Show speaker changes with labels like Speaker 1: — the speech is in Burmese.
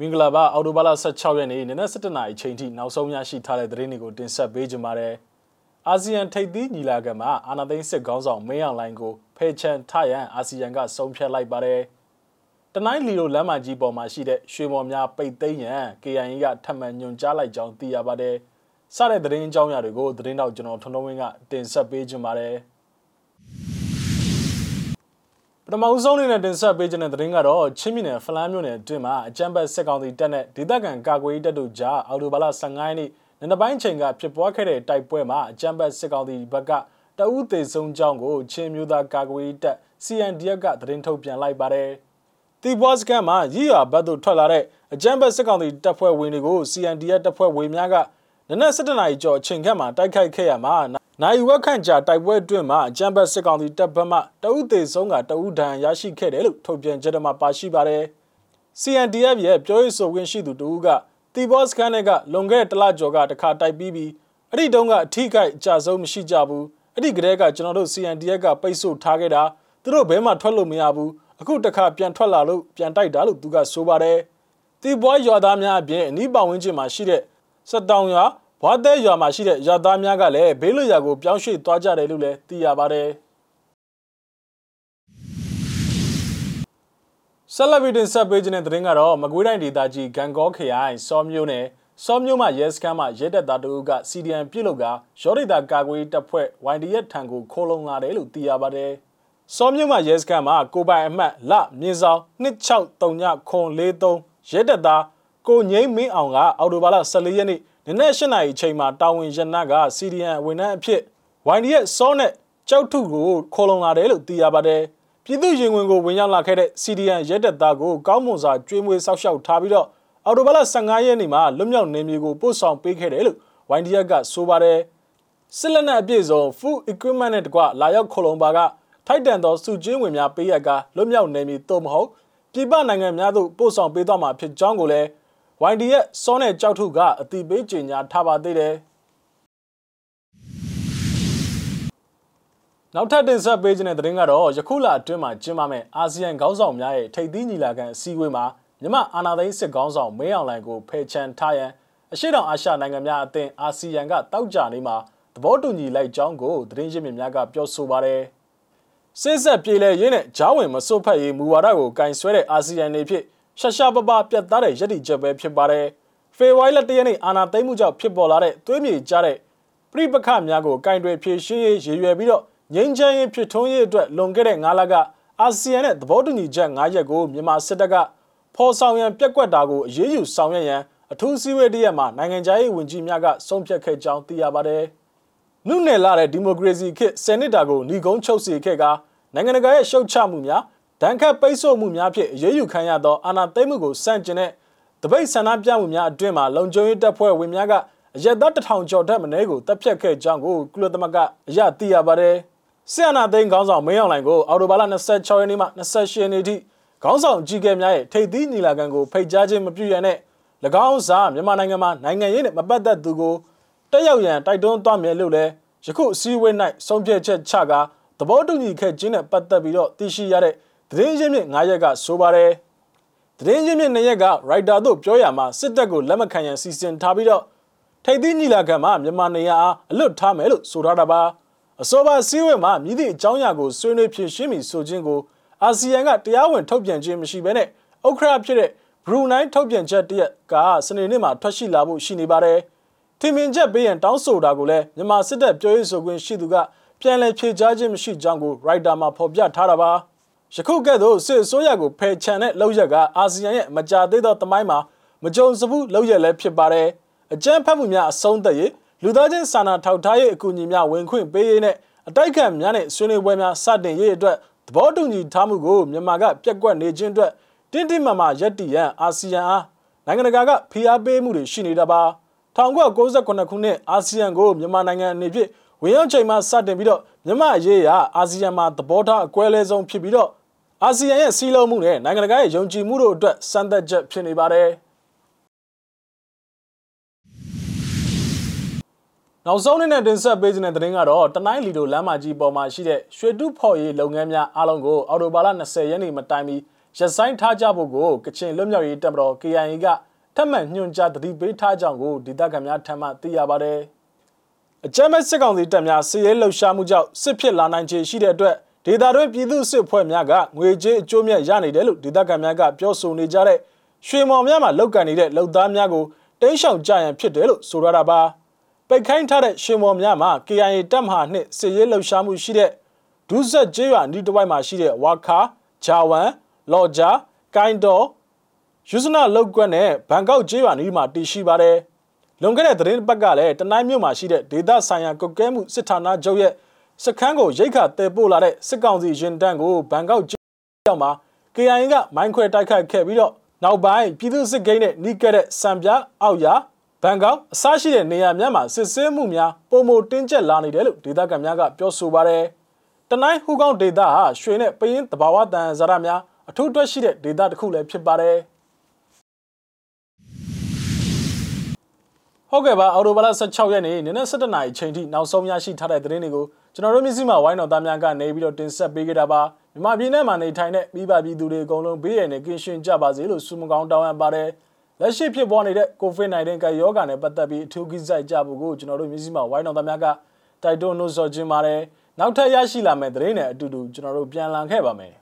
Speaker 1: မင်္ဂလာပါအော်တိုဘာလ16ရက်နေ့နနက်7:00နာရီချိန်ထိနောက်ဆုံးရရှိထားတဲ့သတင်းတွေကိုတင်ဆက်ပေးကြပါမယ်။အာဆီယံထိပ်သီးညီလာခံမှာအာဏာသိမ်းစစ်ခေါင်းဆောင်မင်းအောင်လှိုင်ကိုဖယ်ချန်ထရန်အာဆီယံကဆုံးဖြတ်လိုက်ပါတယ်။တနိုင်းလီလိုလမ်းမကြီးပေါ်မှာရှိတဲ့ရွှေမော်များပိတ်သိမ်းရန် KIA ကထပ်မံညွှန်ကြားလိုက်ကြောင်းသိရပါတယ်။စတဲ့သတင်းအကြောင်းအရာတွေကိုသတင်းတော့ကျွန်တော်ထွန်းထွန်းဝင်းကတင်ဆက်ပေးကြပါမယ်။ ပထမဦးဆုံးအနေနဲ့တင်ဆက်ပေးခြင်းတဲ့သတင်းကတော့ချင်းမြနယ်ဖလန်းမြို့နယ်အတွင်းမှာအကြမ်းဖက်စစ်ကောင်စီတပ်နဲ့ဒေသခံကာကွယ်ရေးတပ်တို့ကြားအော်တိုဘာလ15ရက်နေ့နေ့တစ်ပိုင်းချိန်ကဖြစ်ပွားခဲ့တဲ့တိုက်ပွဲမှာအကြမ်းဖက်စစ်ကောင်စီဘက်ကတအူးသေးဆုံးကြောင်းကိုချင်းမျိုးသားကာကွယ်ရေးတပ် CNDF ကသတင်းထုတ်ပြန်လိုက်ပါတယ်။တီဘော့စကန်မှာရည်ရွာဘတ်သို့ထွက်လာတဲ့အကြမ်းဖက်စစ်ကောင်စီတပ်ဖွဲ့ဝင်တွေကို CNDF တပ်ဖွဲ့ဝင်များကနနက်7:00နာရီကျော်အချိန်ခန့်မှာတိုက်ခိုက်ခဲ့ရမှာ နိုင်ဝက်ခန့်ကြာတိုက်ပွဲအတွင်းမှာအကြမ်းဖက်စစ်ကောင်စီတပ်ဘက်မှတအုပ်သေးဆုံးကတအုပ်ဒဏ်ရရှိခဲ့တယ်လို့ထုတ်ပြန်ကြတဲ့မှာပါရှိပါတယ်။ CNDF ရဲ့ပြောရေးဆိုခွင့်ရှိသူတဦးကတီဘော့စကန်ကလွန်ခဲ့တဲ့တလကျော်ကတခါတိုက်ပြီးပြီးအဲ့ဒီတုန်းကအထီးကိုက်အကြဆုံးမရှိကြဘူးအဲ့ဒီကလေးကကျွန်တော်တို့ CNDF ကပိတ်ဆို့ထားခဲ့တာသူတို့ဘဲမှထွက်လို့မရဘူးအခုတခါပြန်ထွက်လာလို့ပြန်တိုက်တာလို့သူကဆိုပါတယ်တီဘော့ရွာသားများအပြင်အနီးပတ်ဝန်းကျင်မှာရှိတဲ့စတောင်ရွာ ဘွားတဲရွာမှာရှိတဲ့ရွာသားများကလည်းဘေးလွတ်ရာကိုပြောင်းရွှေ့သွားကြတယ်လို့လည်းသိရပါတယ်ဆက်လက်ပြီးတင်ဆက်ပေးခြင်းတဲ့သတင်းကတော့မကွေးတိုင်းဒေသကြီးဂံကောခရိုင်စောမြို့နယ်စောမြို့မှာရဲစခန်းမှာရဲတပ်သားတို့က CDN ပြုတ်လုကရောဒေတာကာကွယ်တပ်ဖွဲ့ YDF ထံကိုခိုးလုံလာတယ်လို့သိရပါတယ်။စောမြို့မှာရဲစခန်းမှာကိုပိုင်အမှတ်လမြင်းဆောင်2639ခွန်43ရဲတပ်သား ကိုငိမ့်မင်းအောင်ကအော်တိုဘာလ14ရက်နေ့နနက်၈နာရီအချိန်မှာတာဝန်ရနက CDN ဝန်ထမ်းအဖြစ် YD ရဲ့စောနဲ့ကြောက်ထုကိုခေါ်လုံလာတယ်လို့သိရပါတယ်။ပြည်သူရင်ဝင်ကိုဝင်ရောက်လာခဲ့တဲ့ CDN ရဲတပ်သားကိုကောင်းမွန်စွာကျွေးမွေးဆောက်ရှောက်ထားပြီးတော့အော်တိုဘာလ15ရက်နေ့မှာလွတ်မြောက်နေမျိုးကိုပို့ဆောင်ပေးခဲ့တယ်လို့ YD ကဆိုပါတယ်။စစ်လက်နက်အပြည့်စုံ full equipment နဲ့တကွလာရောက်ခေါ်လုံပါကထိုက်တန်သောစုချင်းဝင်များပေးရကလွတ်မြောက်နေမည်သို့မဟုတ်ပြည်ပနိုင်ငံများသို့ပို့ဆောင်ပေးသွားမှာဖြစ်ကြောင်းကိုလည်း YD ရဲ့စောနဲ့ကြောက်ထုကအတိပေးကြေညာထားပါသေးတယ်နောက်ထပ်တင်ဆက်ပေးခြင်းတဲ့သတင်းကတော့ယခုလအတွင်းမှာကျင်းပမယ့်အာဆီယံခေါင်းဆောင်များရဲ့ထိပ်သီးညီလာခံအစည်းအဝေးမှာမြမအာဏာသိမ်းစစ်ခေါင်းဆောင်မင်းအောင်လှိုင်ကိုဖယ်ချန်ထားရန်အရှိတောင်အာရှနိုင်ငံများအသင်းအာဆီယံကတောက်ကြနေမှာသဘောတူညီလိုက်ကြောင်းကိုသတင်းရင်းမြစ်များကပြောဆိုပါတယ်စစ်ဆက်ပြေလဲရင်းနဲ့ဂျားဝင်မစွတ်ဖက်ရေးမူဝါဒကိုကင်ဆွဲတဲ့အာဆီယံနေဖြစ် ရှာရှာပပပြတ်သားတဲ့ရည်တည်ချက်ပဲဖြစ်ပါတယ်။ဖေဝိုင်းလက်တရနေ့အာနာသိမ်းမှုကြောင့်ဖြစ်ပေါ်လာတဲ့သွေးမြေကြတဲ့ပြိပခများကိုကင်တွယ်ဖြည့်ရှင်းရေးရည်ရွယ်ပြီးတော့ငြိမ်းချမ်းရေးဖြစ်ထွန်းရေးအတွက်လွန်ခဲ့တဲ့9လကအာဆီယံနဲ့သဘောတူညီချက်9ရက်ကိုမြန်မာစစ်တပ်ကဖော်ဆောင်ရန်ပြက်ကွက်တာကိုအရေးယူဆောင်ရွက်ရန်အထူးစည်းဝေးတရက်မှာနိုင်ငံခြားရေးဝန်ကြီးများကဆုံးဖြတ်ခဲ့ကြောင်းသိရပါတယ်။နုနယ်လာတဲ့ဒီမိုကရေစီခေတ်စနစ်တာကိုညီကုန်းချုပ်စီခဲ့ကနိုင်ငံတကာရဲ့ရှုတ်ချမှုများ ဒဏ်ခတ်ပိတ်ဆို့မှုများဖြင့်အရေးယူခံရသောအာဏာသိမ်းမှုကိုစန့်ကျင်တဲ့တပိတ်ဆန္ဒပြမှုများအတွင်းမှာလုံခြုံရေးတပ်ဖွဲ့ဝင်များကအရက်သားတထောင်ကျော်တက်မင်းကိုတပ်ဖြတ်ခဲ့ကြောင်းကိုကုလသမဂ္ဂအရသိရပါတယ်။ဆီယနာသိန်းခေါင်းဆောင်မင်းအောင်လှိုင်ကိုအော်တိုဘာလ26ရက်နေ့မှ28ရက်နေ့ထိခေါင်းဆောင်ကြီးကဲများရဲ့ထိပ်သီးညီလာခံကိုဖိတ်ကြားခြင်းမပြုရတဲ့၎င်းစားမြန်မာနိုင်ငံမှာနိုင်ငံရေးနဲ့မပတ်သက်သူကိုတက်ရောက်ရန်တိုက်တွန်းသွားမယ်လို့လည်းယခုအစည်းအဝေး၌ဆုံးဖြတ်ချက်ချကာသဘောတူညီခဲ့ခြင်းနဲ့ပတ်သက်ပြီးတော့သိရှိရတဲ့ သတင်းရင်းမြစ်9ရက်ကဆိုပါတယ်သတင်းရင်းမြစ်2ရက်ကရိုက်တာတို့ပြောရမှာစစ်တပ်ကိုလက်မခံရန်စီစဉ်ထားပြီးတော့ထိပ်သီးညီလာခံမှာမြန်မာနေရအားအလွတ်ထားမယ်လို့ဆိုထားတာပါအစောပါစည်းဝေးမှာမြည်သည့်အကြောင်းအရာကိုဆွေးနွေးဖြေရှင်းပြီးဆိုခြင်းကိုအာဆီယံကတရားဝင်ထုတ်ပြန်ခြင်းမရှိဘဲနဲ့ဥက္ခရာဖြစ်တဲ့ဘရူနိုင်းထုတ်ပြန်ချက်တရက်ကစနေနေ့မှာထွက်ရှိလာဖို့ရှိနေပါတယ်ထင်မြင်ချက်ပေးရန်တောင်းဆိုတာကိုလည်းမြန်မာစစ်တပ်ပြောရေးဆိုခွင့်ရှိသူကပြန်လည်ဖြေကြားခြင်းမရှိကြောင်းကိုရိုက်တာမှာဖော်ပြထားတာပါ။ ယခုကဲ့သို့စစ်အစိုးရကိုဖယ်ချန်တဲ့လောက်ရက်ကအာဆီယံရဲ့မကြာသေးသောတမိုင်းမှာမကြုံစဘူးလောက်ရက်လည်းဖြစ်ပါတယ်အကြမ်းဖက်မှုများအဆုံးသတ်ရေးလူသားချင်းစာနာထောက်ထားရေးအကူအညီများဝင်ခွင့်ပေးရေးနဲ့အတိုက်ခံများနဲ့ဆွေးနွေးပွဲများစတင်ရေးအတွက်သဘောတူညီထားမှုကိုမြန်မာကပြက်ကွက်နေခြင်းအတွက်တင်းတင်းမာမာရပ်တည်ရန်အာဆီယံအားနိုင်ငံတကာကဖိအားပေးမှုတွေရှိနေတာပါ1998ခုနှစ်အာဆီယံကိုမြန်မာနိုင်ငံအနေဖြင့်ဝင်ရောက်ချိန်မှစတင်ပြီးတော့မြန်မာရေးရာအာဆီယံမှာသဘောထားအကွဲလဲဆုံးဖြစ်ပြီးတော့ အာဆီယံရဲ့စီးလုံးမှုနဲ့နိုင်ငံတကာရဲ့ယုံကြည်မှုတို့အတွက်စံသက်ချက်ဖြစ်နေပါတယ်နောက်ဆုံးနေ့နဲ့တင်ဆက်ပေးခြင်းတဲ့သတင်းကတော့တနိုင်းလီတိုလမ်းမကြီးပေါ်မှာရှိတဲ့ရွှေတုဖော်ရေးလုပ်ငန်းများအားလုံးကိုအော်တိုဘာလ20ရက်နေ့မတိုင်မီရက်ဆိုင်ထားကြဖို့ကိုကချင်လွတ်မြောက်ရေးတပ်မတော် KIA ကထပ်မံညွှန်ကြားတတိပေးထားကြောင်းကိုဒေသခံများထံမှသိရပါတယ်။အကြမ်းမဲ့စစ်ကောင်စီတပ်များစစ်ရေးလှုပ်ရှားမှုကြောင့်စစ်ဖြစ်လာနိုင်ခြေရှိတဲ့အတွက် ဒေသတွင်းပြည်သူစစ်ဖွဲ့များကငွေကြေးအကျိုးမြတ်ရနေတယ်လို့ဒေသခံများကပြောဆိုနေကြတဲ့ရွှေမော်များမှာလောက်ကန်နေတဲ့လုံသားများကိုတိန့်ရှောင်ကြရန်ဖြစ်တယ်လို့ဆိုရတာပါပိတ်ခိုင်းထားတဲ့ရွှေမော်များမှာ KIA တပ်မဟာနှစ်စစ်ရေးလှုပ်ရှားမှုရှိတဲ့ဒုဆက်ကျေးရွာနီးတစ်ဝိုက်မှာရှိတဲ့ဝါခါဂျာဝန်လော်ဂျာကိုင်းတော်ယူဇနာလောက်ကွက်နဲ့ဘန်ကောက်ကျေးရွာနီးမှာတည်ရှိပါတယ်လွန်ခဲ့တဲ့သတင်းပတ်ကလည်းတနိုင်းမြို့မှာရှိတဲ့ဒေသဆိုင်ရာကုတ်ကဲမှုစစ်ဌာနချုပ်ရဲ့ စခန်းကိုရိတ်ခါတည်ပို့လာတဲ့စစ်ကောင်စီရင်တန်းကိုဘန်ကောက်ကျောက်မှာ KIA ကမိုင်းခွဲတိုက်ခိုက်ခဲ့ပြီးတော့နောက်ပိုင်းပြည်သူစစ်ကိန်းနဲ့နှီးကဲတဲ့စံပြအောက်ရဘန်ကောက်အစရှိတဲ့နေရာများမှာစစ်ဆေးမှုများပုံမတင်းကျပ်လာနေတယ်လို့ဒေသခံများကပြောဆိုပါတယ်။တနိုင်းဟူကောင်းဒေသဟာရွှေနဲ့ပရင်တဘာဝတန်ဇာရများအထူးတွက်ရှိတဲ့ဒေသတစ်ခုလည်းဖြစ်ပါတယ်။ ဟုတ်ကဲ့ပါအော်တိုဘာလ16ရက်နေ့နနက်7:00နာရီချိန်ထိနောက်ဆုံးရရှိထားတဲ့သတင်းတွေကိုကျွန်တော်တို့မြစည်းမဝိုင်းတော်သားများကနေပြီးတော့တင်ဆက်ပေးခဲ့တာပါမြန်မာပြည်နယ်မှာနေထိုင်တဲ့မိဘပြည်သူတွေအကုန်လုံးဘေးရန်နဲ့ကင်းရှင်းကြပါစေလို့ဆုမကောင်းတောင်းအပ်ပါတယ်လက်ရှိဖြစ်ပေါ်နေတဲ့ COVID-19 ကရောဂါနဲ့ပတ်သက်ပြီးအထူးကိစ္စကြဖို့ကိုကျွန်တော်တို့မြစည်းမဝိုင်းတော်သားများကတိုက်တွန်းလို့ဆိုခြင်းပါတယ်နောက်ထပ်ရရှိလာမယ့်သတင်းတွေအတူတူကျွန်တော်တို့ပြန်လည်ခဲ့ပါမယ်